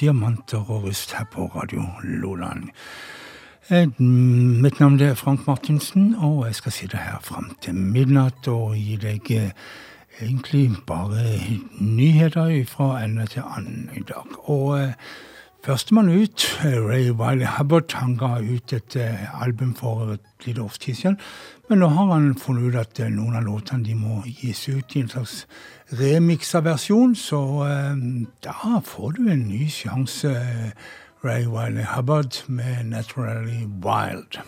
Diamanter og rust her på Radio Loland. Eh, mitt navn er Frank Martinsen, og jeg skal sitte her fram til midnatt og gi deg eh, egentlig bare nyheter fra ende til annen i dag. Og eh, Førstemann ut, Ray Wiley Hubbard, han ga ut et album for et lite års tid siden. Men nå har han funnet ut at noen av låtene de må gis ut i en slags remiksa versjon, så eh, da får du en ny sjanse, Ray Wiley Hubbard med 'Naturally Wild'.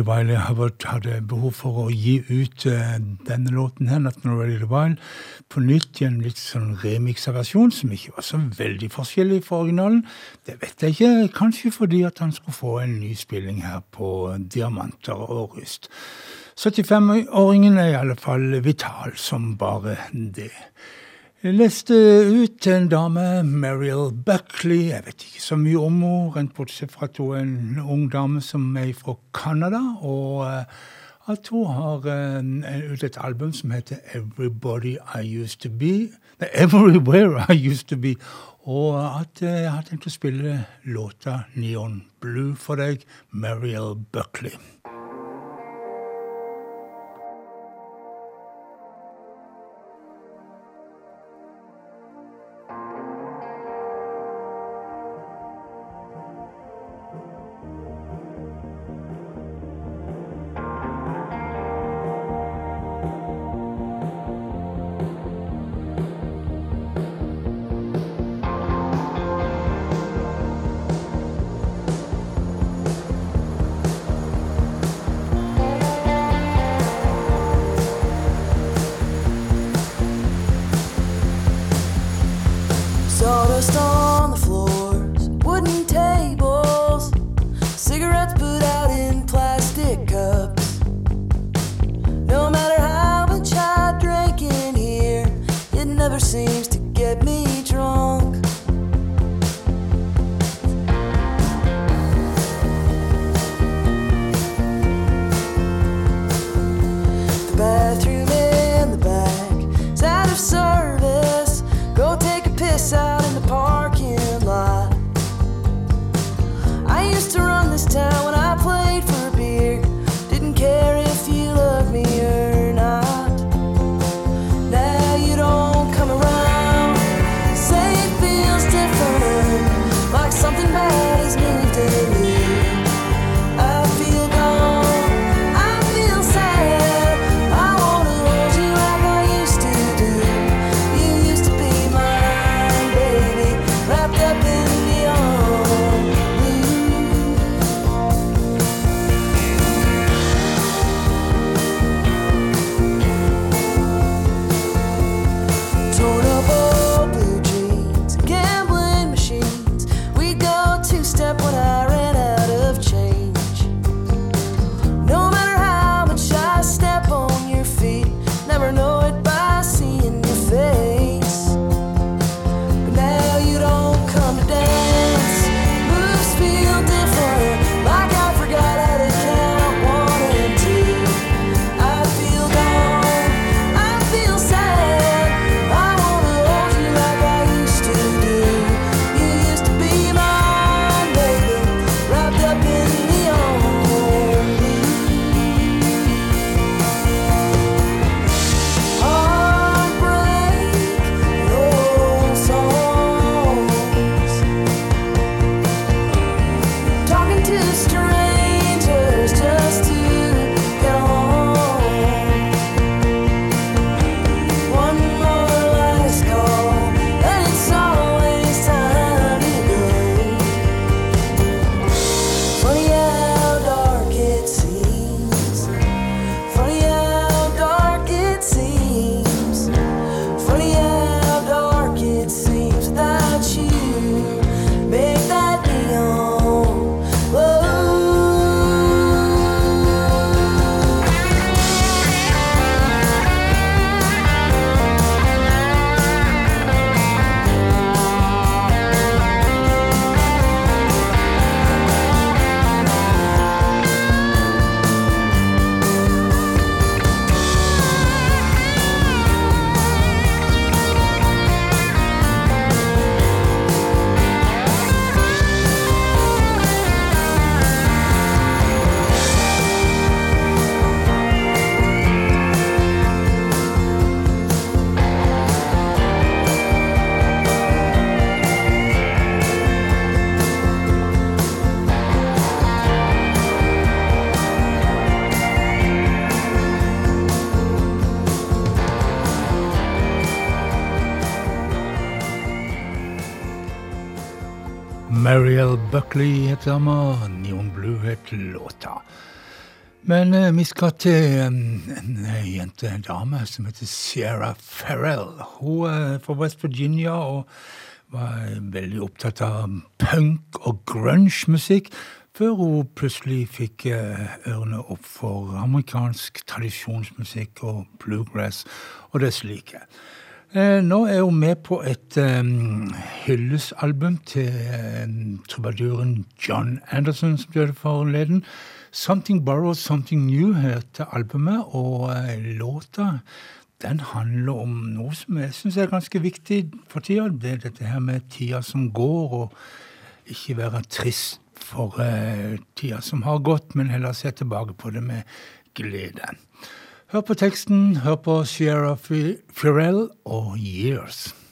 Wiley Hubbard hadde behov for å gi ut uh, denne låten her, 'Not Ready Wild', på nytt i en litt sånn remiksa versjon, som ikke var så veldig forskjellig fra originalen. Det vet jeg ikke, kanskje fordi at han skulle få en ny spilling her på Diamanter og Rust. 75-åringen er i alle fall vital som bare det. Jeg leste ut en dame, Mariel Buckley. Jeg vet ikke så mye om henne, bortsett fra at hun er en ung dame som er fra Canada. Og eh, at hun har uh, ut et album som heter Everybody I Used To Be. Everywhere I Used To Be. Og at uh, jeg har tenkt å spille låta Neon Blue for deg, Mariel Buckley. got a storm Buckley heter dama, Neon Blue het låta. Men eh, vi skal til en jente, en dame, som heter Sierra Farrell. Hun er fra West Virginia og var veldig opptatt av punk og grunge-musikk, før hun plutselig fikk ørene opp for amerikansk tradisjonsmusikk og bluegrass og det slike. Eh, nå er hun med på et um, hyllesalbum til um, trubaduren John Anderson, som døde forleden. 'Something Borrowed, Something New' heter albumet, og uh, låta den handler om noe som jeg syns er ganske viktig for tida. Det er dette her med tida som går, og ikke være trist for uh, tida som har gått, men heller se tilbake på det med glede. Hør på teksten, hør på Sierra Firell og Years.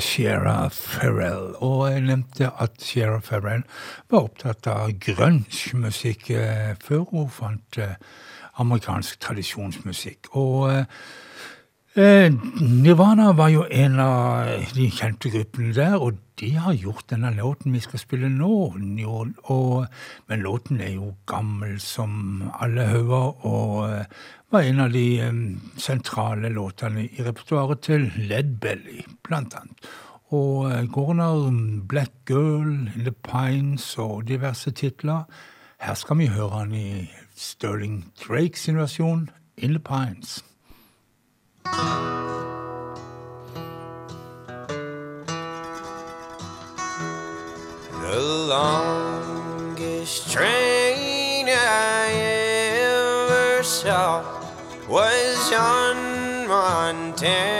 Shera Farrell. Og jeg nevnte at Shera Farrell var opptatt av grunge-musikk eh, før hun fant eh, amerikansk tradisjonsmusikk. Og eh, Nirvana var jo en av de kjente gruppene der, og de har gjort denne låten vi skal spille nå. Og, men låten er jo gammel som alle hauger, og var en av de sentrale låtene i repertoaret til Led Belly, blant annet. Og eh, går under Black Girl, In The Pines og diverse titler. Her skal vi høre han i Sterling Drakes versjon, In The Pines. The longest train I ever saw was on Montana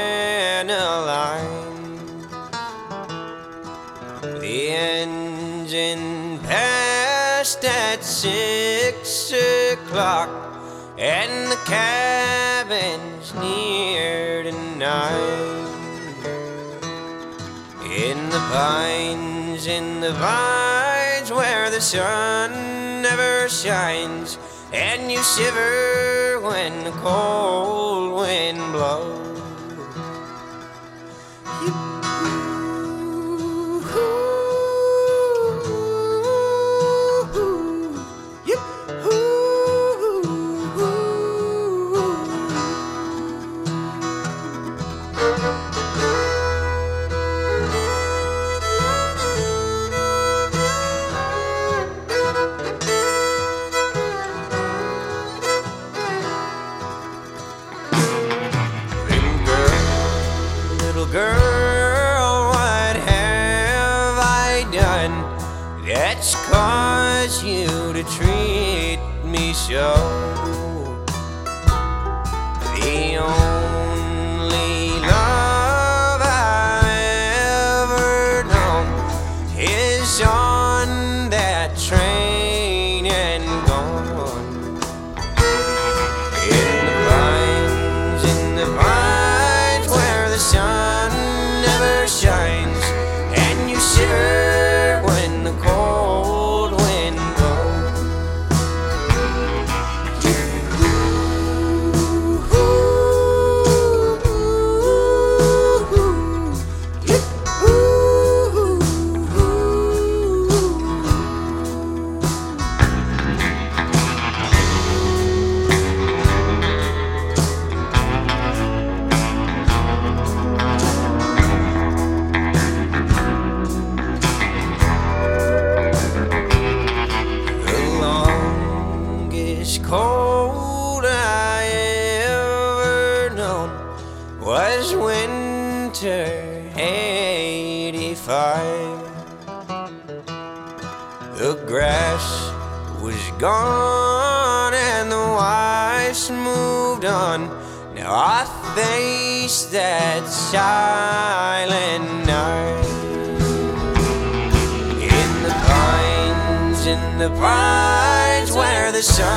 line. The engine passed at six o'clock, and the near to nine. In the pines, in the vines, where the sun never shines and you shiver when the cold wind blows.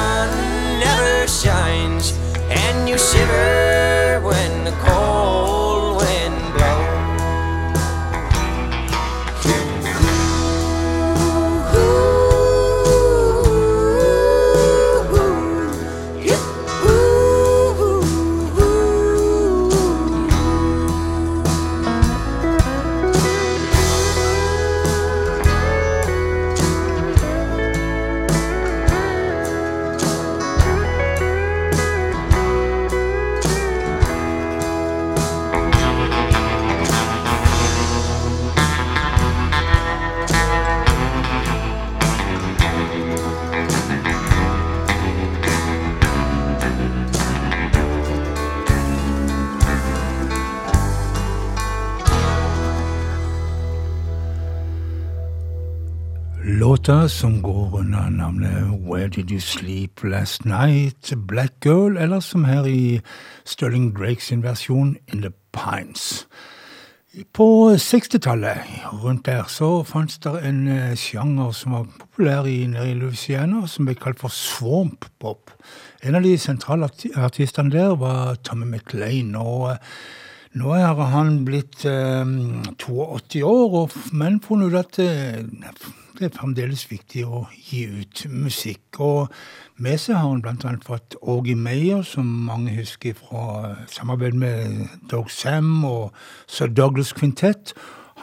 sun never shines, and you shiver when the cold. Låta som går under navnet Where Did You Sleep Last Night, Black Girl, eller som her i Sterling Drakes versjon In The Pines. På 60-tallet, rundt der, så fantes det en eh, sjanger som var populær i, nede i Louisiana, som ble kalt for swamp pop. En av de sentrale artistene der var Tommy McLean. og Nå er han blitt eh, 82 år, og, men funnet ut at eh, det er fremdeles viktig å gi ut musikk. Og med seg har han bl.a. fått Åge Meyer, som mange husker fra samarbeid med Dog Sam og Sir Douglas Quintet.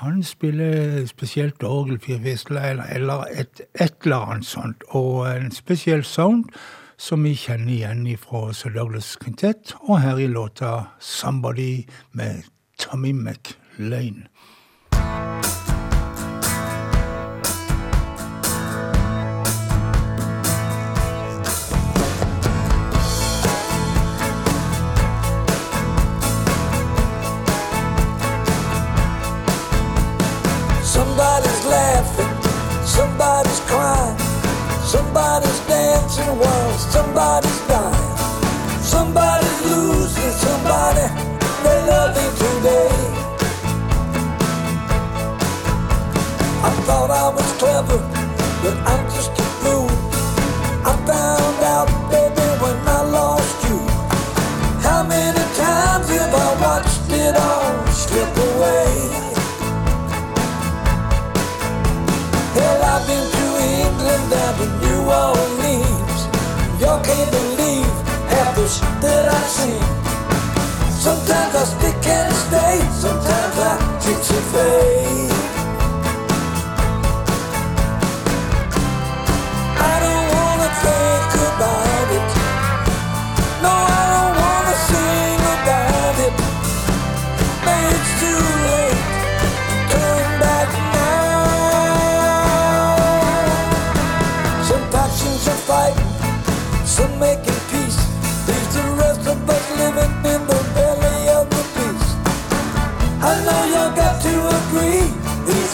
Han spiller spesielt orgel, Fyrfisle eller, eller et, et, eller annet sånt. Og en spesiell sound som vi kjenner igjen fra Sir Douglas Quintet, og her i låta 'Somebody' med Tommy McLean. Somebody's dancing while somebody's dying. Somebody's losing somebody they loving today. I thought I was clever, but I'm just can't believe half the shit that I've. Sometimes I stick and stay, sometimes I fix and fade. I don't wanna think about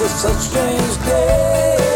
a such strange day.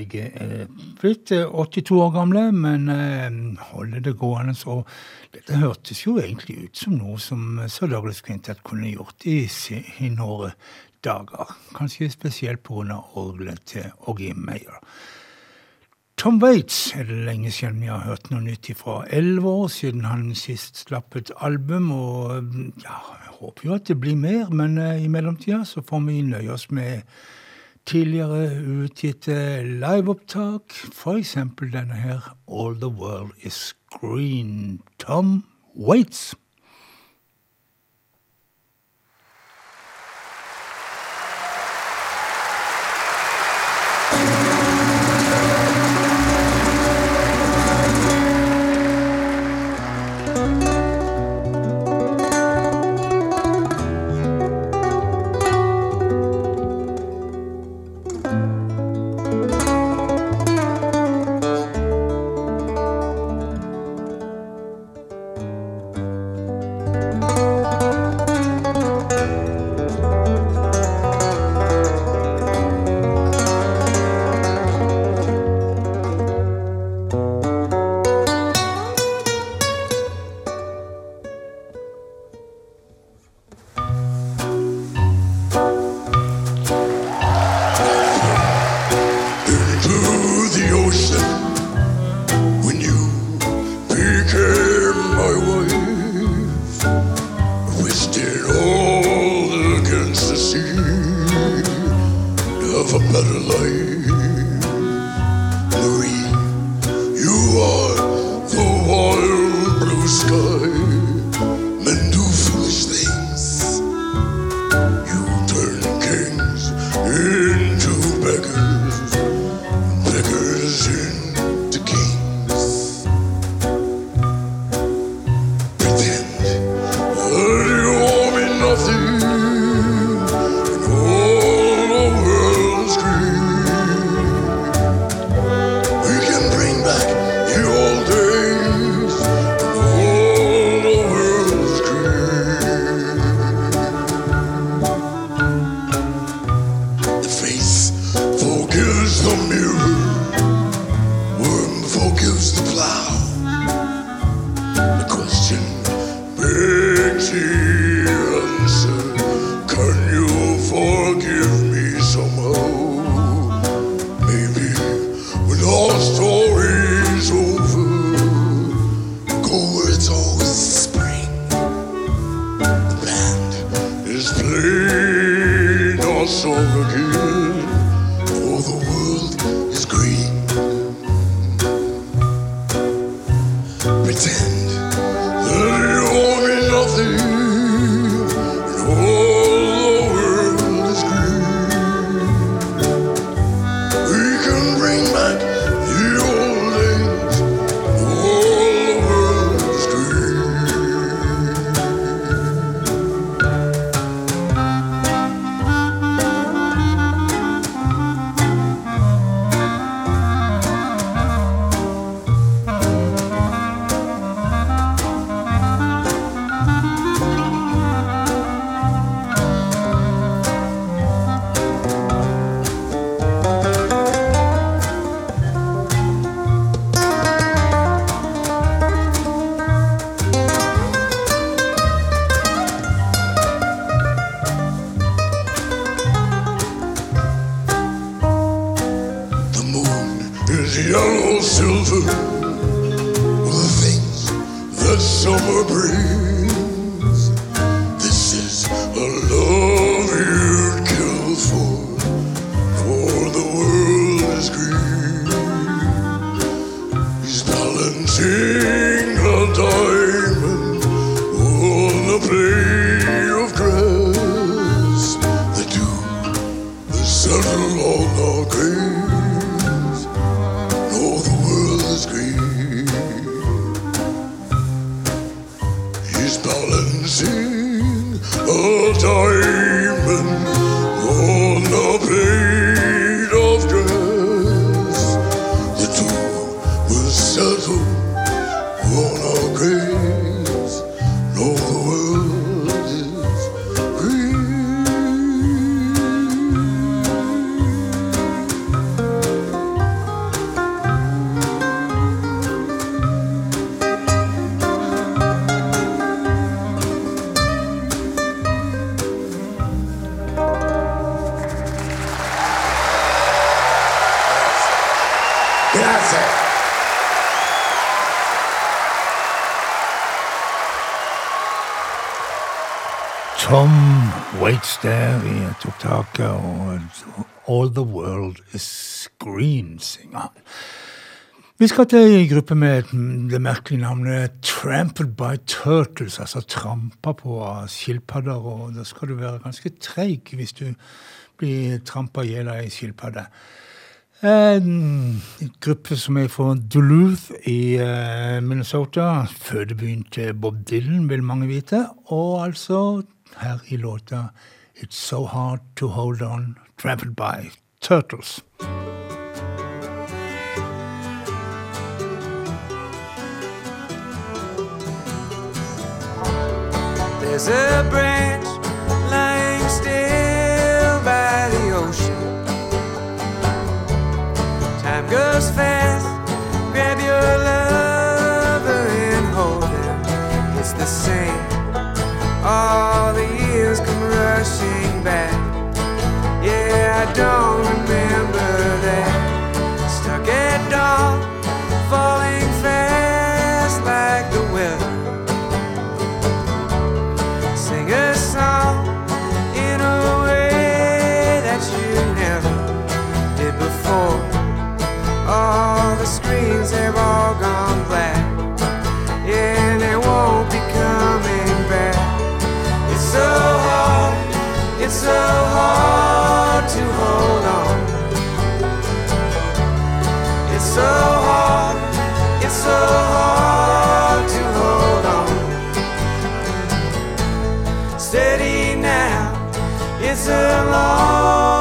Begge er blitt eh, 82 år gamle, men eh, holder det gående. Så dette hørtes jo egentlig ut som noe som Sir Douglas Quintet kunne gjort i sine dager. Kanskje spesielt pga. orgelet til Ågie Meyer. Tom Waits er det lenge siden vi har hørt noe nytt ifra. Elleve år siden han sist slapp et album, og ja, jeg håper jo at det blir mer, men eh, i mellomtida så får vi nøye oss med tidligere utgitte liveopptak, for eksempel denne her All The World Is Green. Tom Waits. Vi skal til ei gruppe med det merkelige navnet 'Trampled by Turtles', altså trampa på av skilpadder. Og da skal du være ganske treig hvis du blir trampa i hjel av ei skilpadde. En gruppe som er fra Duluth i eh, Minnesota. Fødebyen til Bob Dylan, vil mange vite. Og altså her i låta 'It's So Hard To Hold On', 'Trampled by Turtles'. There's a branch lying still by the ocean. Time goes fast, grab your lover and hold him. It's the same, all the years come rushing back. Yeah, I don't. Hard to hold on. It's so hard, it's so hard to hold on. Steady now, it's a long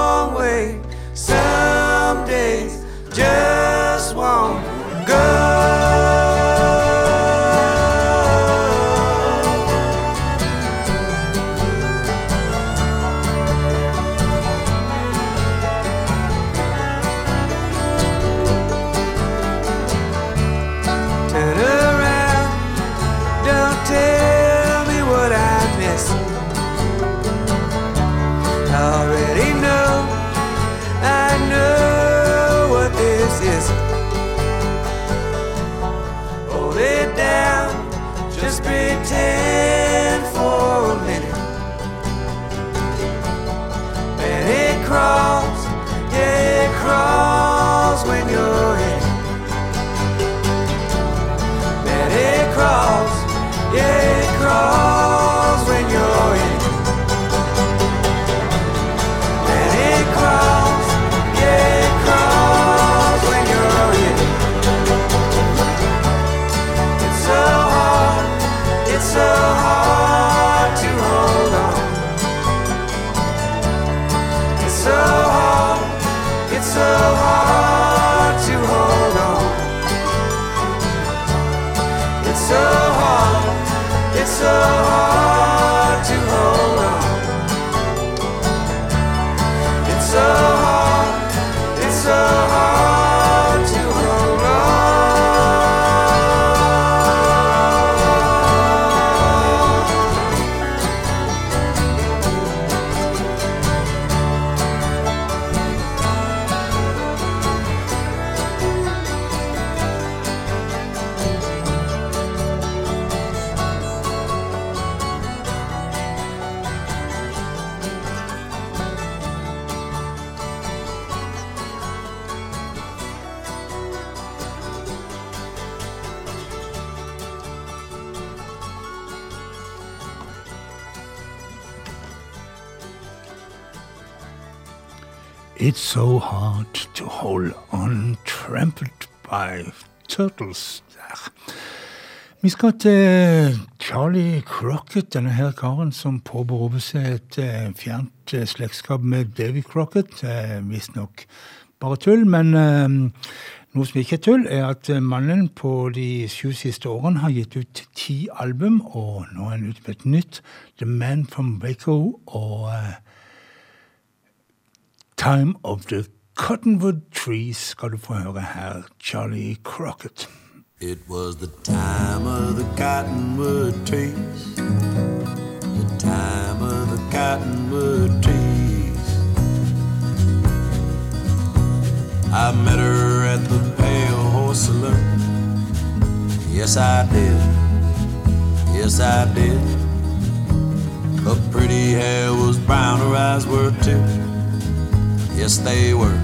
It's so hard to hold on, trampled by turtles der. Vi skal til Charlie Crocket, denne her karen som påberoper seg et eh, fjernt eh, slektskap med Davy Crocket. Eh, Visstnok bare tull, men noe som ikke er tull, er at mannen på de sju siste årene har gitt ut ti album, og nå er han ute med et nytt, The Man from Waco, og Time of the Cottonwood Trees skal du få høre her, Charlie Crocket. It was the time of the cottonwood trees. The time of the cottonwood trees. I met her at the Pale Horse Saloon. Yes, I did. Yes, I did. Her pretty hair was brown, her eyes were too. Yes, they were.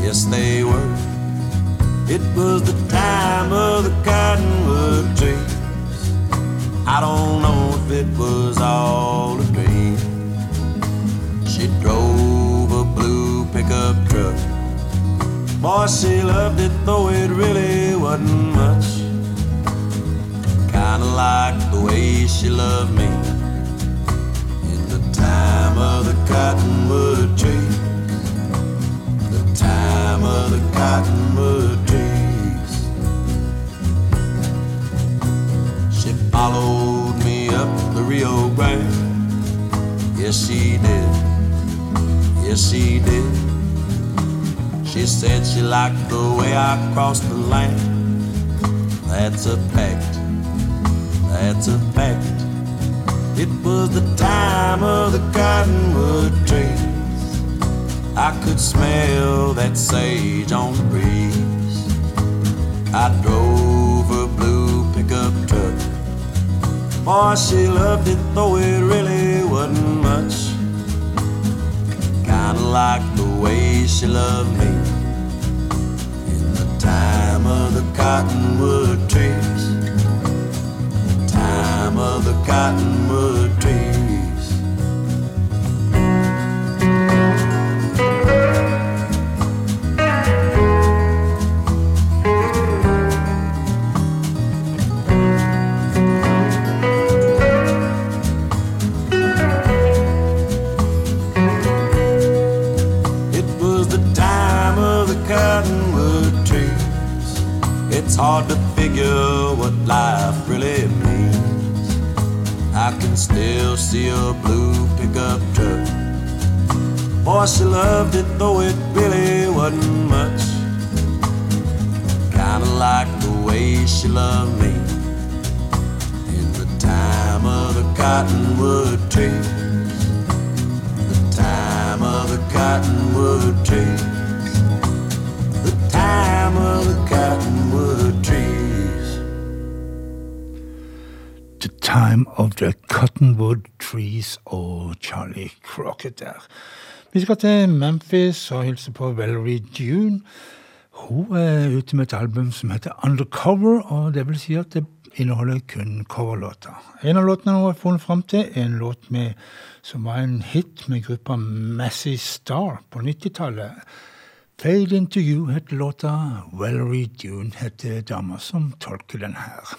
Yes, they were. It was the time of the cottonwood trees. I don't know if it was all a dream. She drove a blue pickup truck. Boy, she loved it, though it really wasn't much. Kinda like the way she loved me. Time of the cottonwood trees. The time of the cottonwood trees. She followed me up the Rio Grande. Yes, she did. Yes, she did. She said she liked the way I crossed the land. That's a fact. That's a fact. It was the time of the cottonwood trees. I could smell that sage on the breeze. I drove a blue pickup truck. Boy, she loved it, though it really wasn't much. Kinda like the way she loved me. In the time of the cottonwood trees bottom of the cottonwood trees. It was the time of the cottonwood trees. It's hard to figure what life really means. Can still see a blue pickup truck. Boy, she loved it, though it really wasn't much. Kinda like the way she loved me in the time of the cottonwood trees. The time of the cottonwood trees. The time of the cottonwood trees. The Time of the Cottonwood Trees og Charlie Crocket der. Vi skal til Memphis og hilse på Valerie June. Hun er ute med et album som heter Undercover, og det vil si at det inneholder kun coverlåter. En av låtene hun har funnet fram til, er en låt med, som var en hit med gruppa Massy Star på 90-tallet. Fade Into You heter låta. Valerie June heter dama som tolker den her.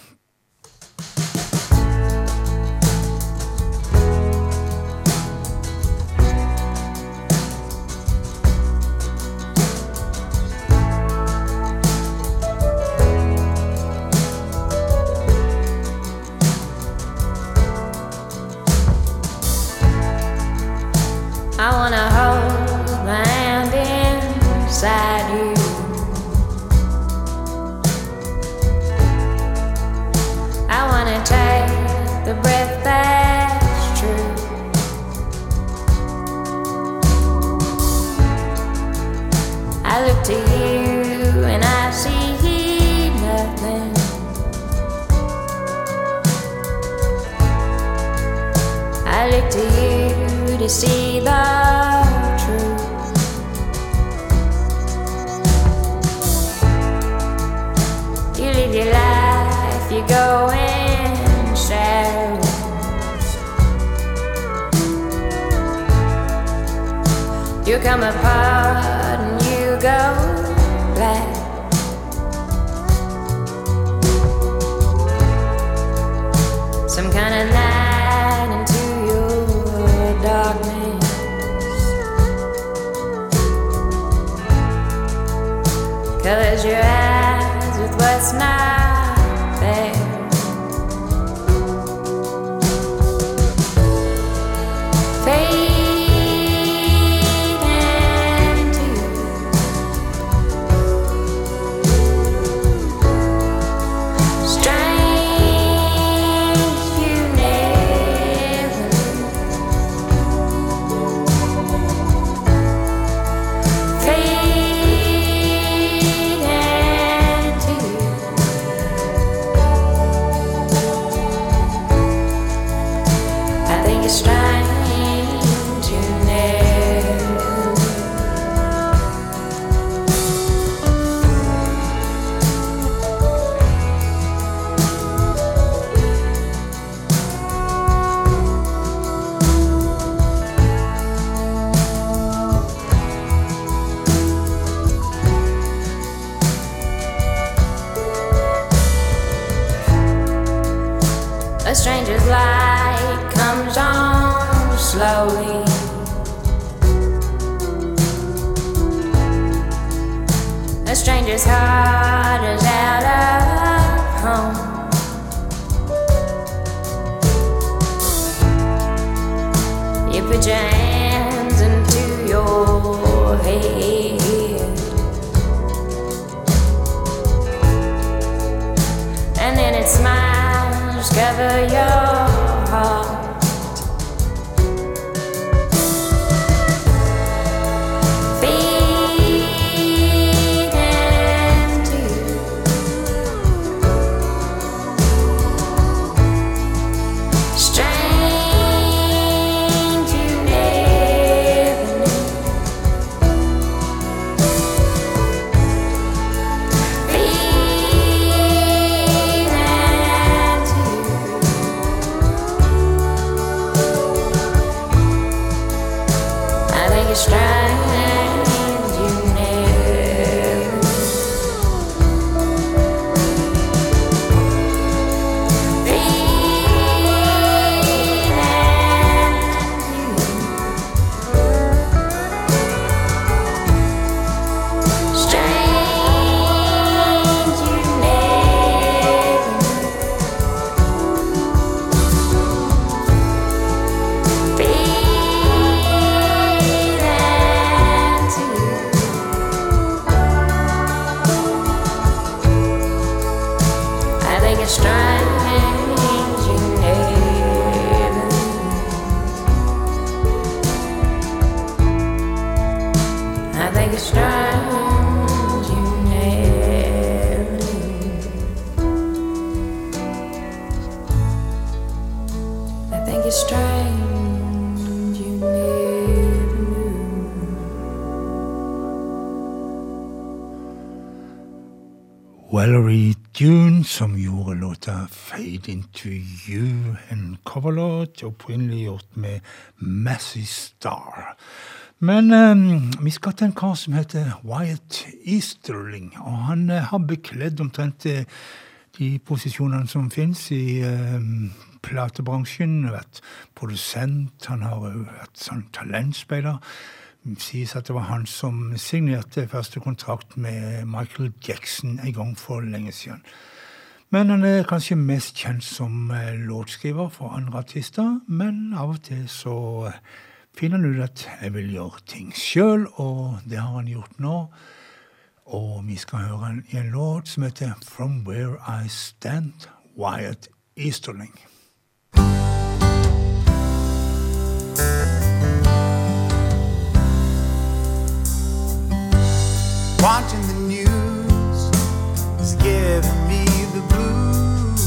Come apart and you go black. Some kind of light into your darkness. Colors your eyes with what's not Into You, en coverlåt opprinnelig gjort med Massey Star. Men um, vi skal til en kar som heter Wyatt Easterling, og han uh, har bekledd omtrent uh, de posisjonene som fins i uh, platebransjen. Vært produsent, han har vært sånn talentspeider. Sies at det var han som signerte første kontrakt med Michael Jackson en gang for lenge siden. Men han er kanskje mest kjent som eh, låtskriver for andre artister. Men av og til så eh, finner han ut at jeg vil gjøre ting sjøl, og det har han gjort nå. Og vi skal høre i en låt som heter From Where I Stand, Wyatt Easterling. Watching the news is giving the blues.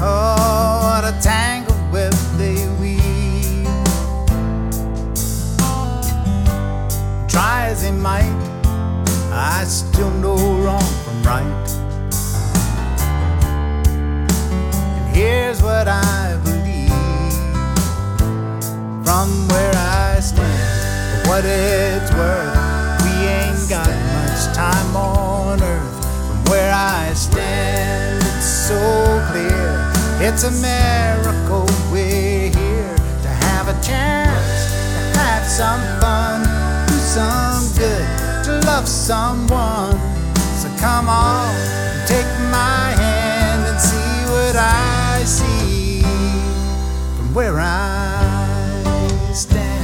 Oh, what a tangled web they weave. Try as they might, I still know wrong from right. And here's what I believe from where I stand, what it's worth. We ain't got much time on so clear. It's a miracle we're here to have a chance to have some fun, do some good, to love someone. So come on, take my hand and see what I see from where I stand.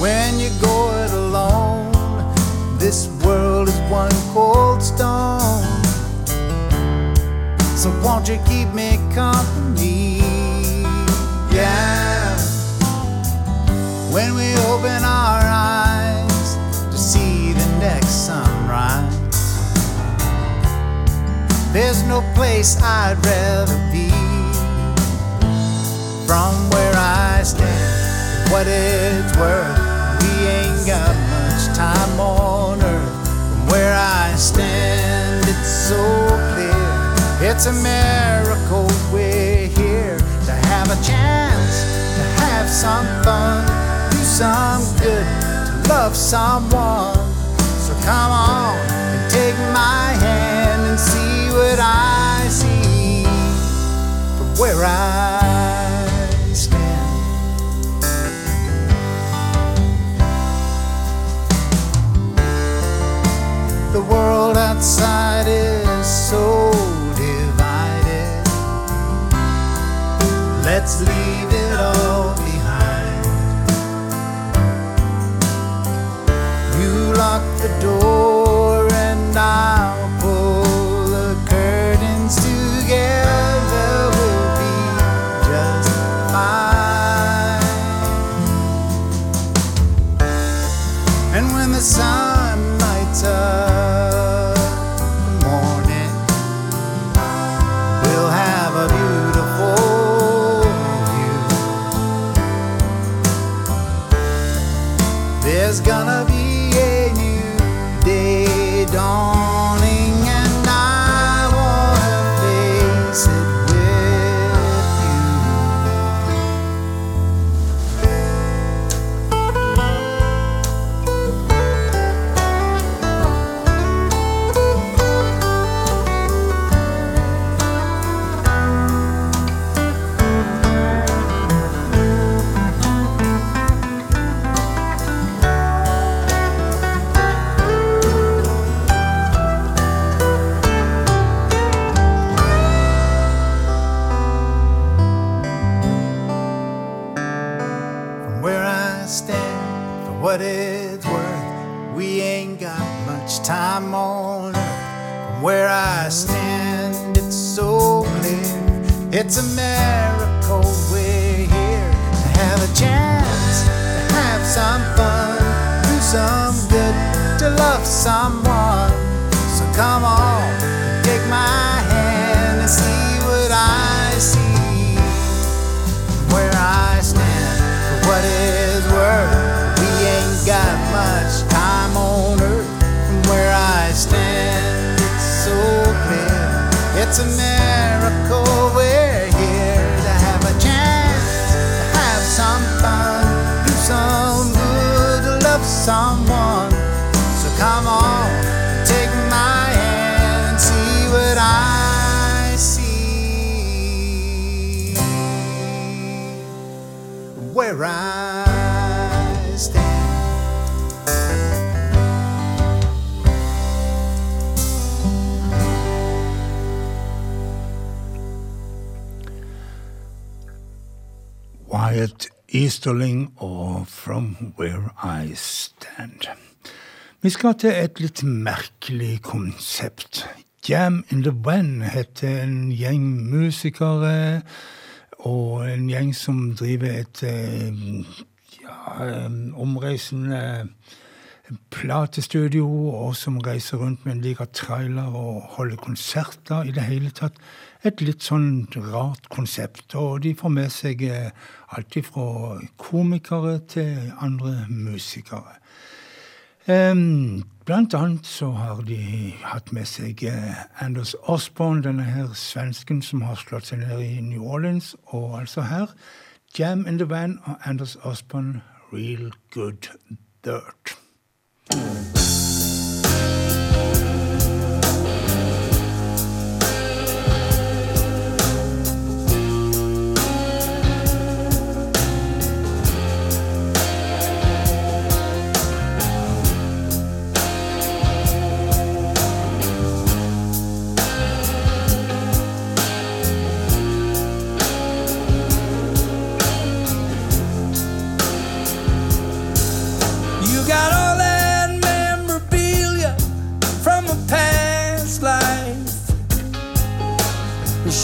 when you go it alone. This world is one cold stone. So won't you keep me company? Yeah. When we open our eyes to see the next sunrise, there's no place I'd rather be from where I stand. What it's worth, It's a miracle we're here to have a chance to have some fun, do some good, to love someone. So come on and take my hand and see what I see from where I stand. The world outside is so Let's leave it all behind. You lock the door and I'll Vi skal til et litt merkelig konsept. Jam in the Van heter en gjeng musikere og en gjeng som driver et eh, ja, eh, omreisende platestudio, og som reiser rundt med en diger trailer og holder konserter i det hele tatt. Et litt sånn rart konsept. Og de får med seg eh, alt fra komikere til andre musikere. Blant annet så har de hatt med seg eh, Anders Osborne, denne her svensken som har slått seg ned i New Orleans. Og altså her Jam in the Van og Anders Osborne, Real Good Dirt.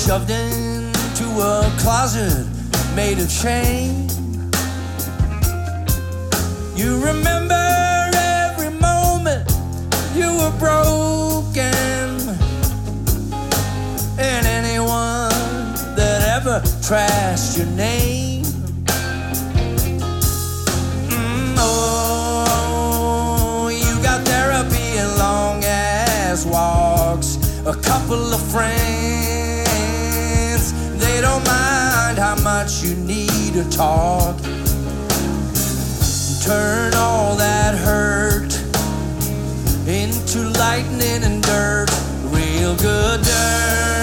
Shoved into a closet made of shame. You remember every moment you were broken, and anyone that ever trashed your name. Mm, oh, you got therapy and long ass walks. A couple of friends, they don't mind how much you need to talk. Turn all that hurt into lightning and dirt, real good dirt.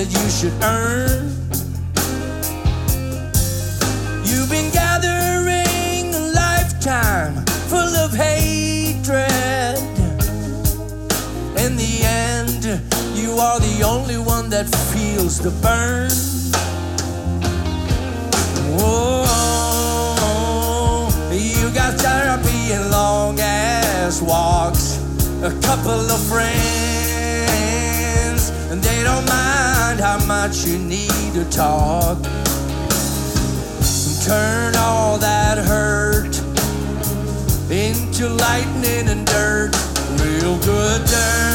That you should earn. You've been gathering a lifetime full of hatred. In the end, you are the only one that feels the burn. Whoa, you got therapy and long ass walks. A couple of friends, and they don't mind how much you need to talk. And Turn all that hurt into lightning and dirt, real good dirt,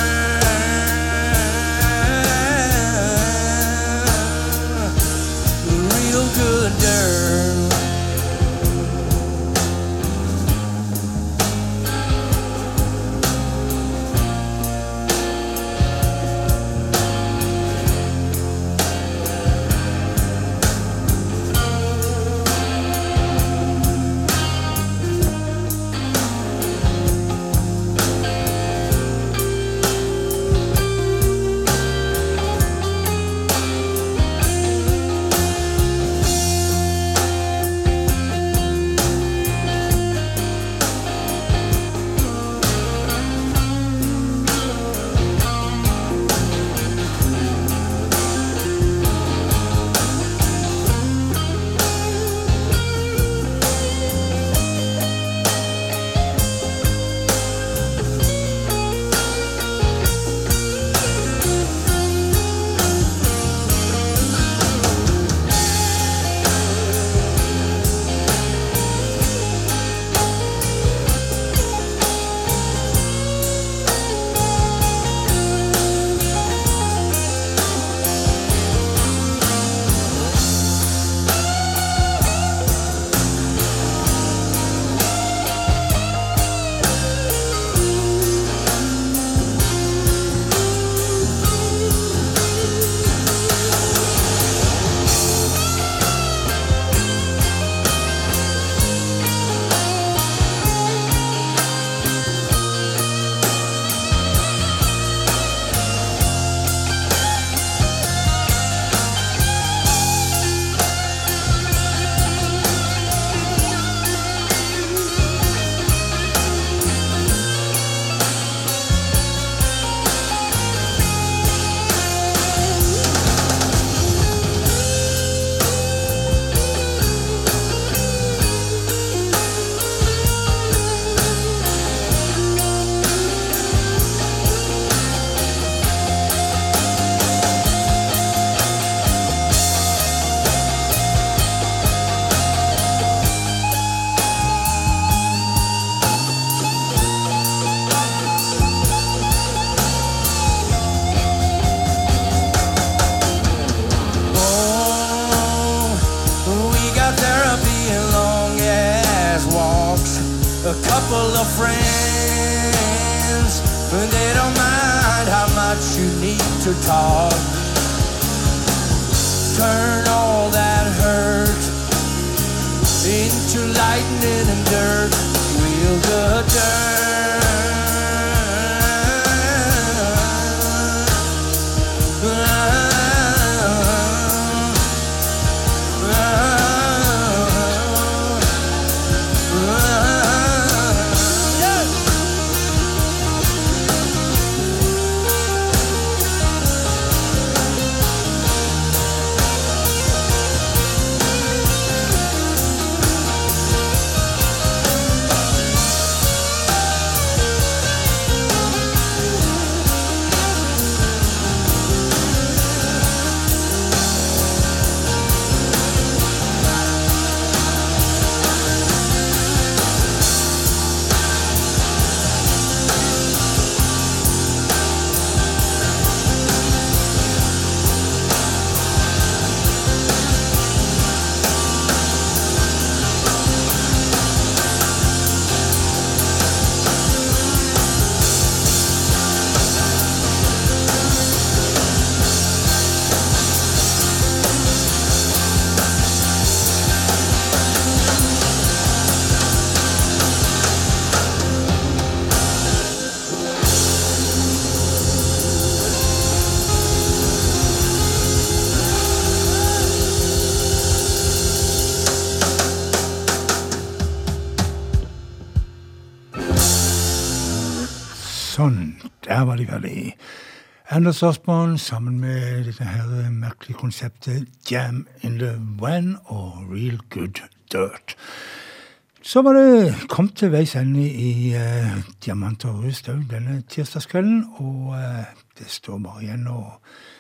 a couple of friends, but they don't mind how much you need to talk. Turn all that hurt into lightning and dirt. Real good dirt. Sånn, der var de veldig Anders Osborne sammen med dette her merkelige konseptet Jam in the Van og Real Good Dirt. Så var det kommet til veis ende i uh, Diamant og rust denne tirsdagskvelden, og uh, det står bare igjen å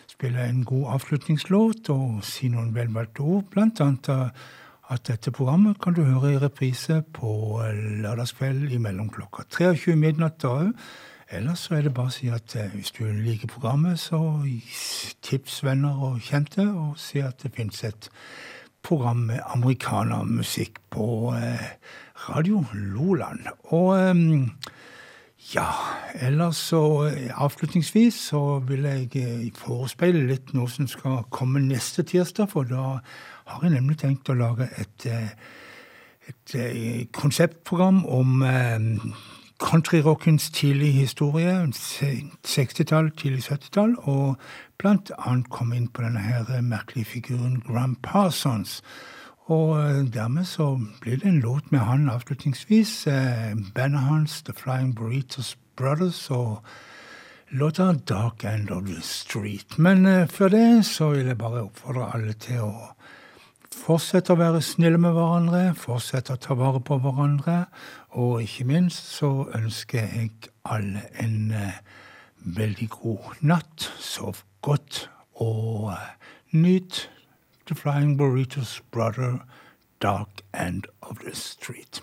spille en god avslutningslåt og si noen velvalgte ord, blant annet at dette programmet kan du høre i reprise på lørdagskveld mellom klokka 23 midnatt òg. Ellers så er det bare å si at eh, hvis du liker programmet, så tips venner og kjente, og si at det finnes et program med amerikanermusikk på eh, Radio Loland. Og eh, ja, ellers så avslutningsvis så vil jeg forespeile litt noe som skal komme neste tirsdag, for da har jeg nemlig tenkt å lage et, et eh, konseptprogram om countryrockens tidlige historie, 60-tall, tidlig 70-tall, og blant annet kom inn på denne her merkelige figuren Gram Parsons. Og eh, dermed så blir det en låt med han avslutningsvis. Eh, bandet hans, The Flying Burritos Brothers, og låta Dark End of the Street. Men eh, før det så vil jeg bare oppfordre alle til å fortsette å være snille med hverandre, fortsette å ta vare på hverandre, og ikke minst så ønsker jeg alle en eh, veldig god natt. Sov godt, og eh, nyt The Flying Burritos Brother, Dark End of the Street.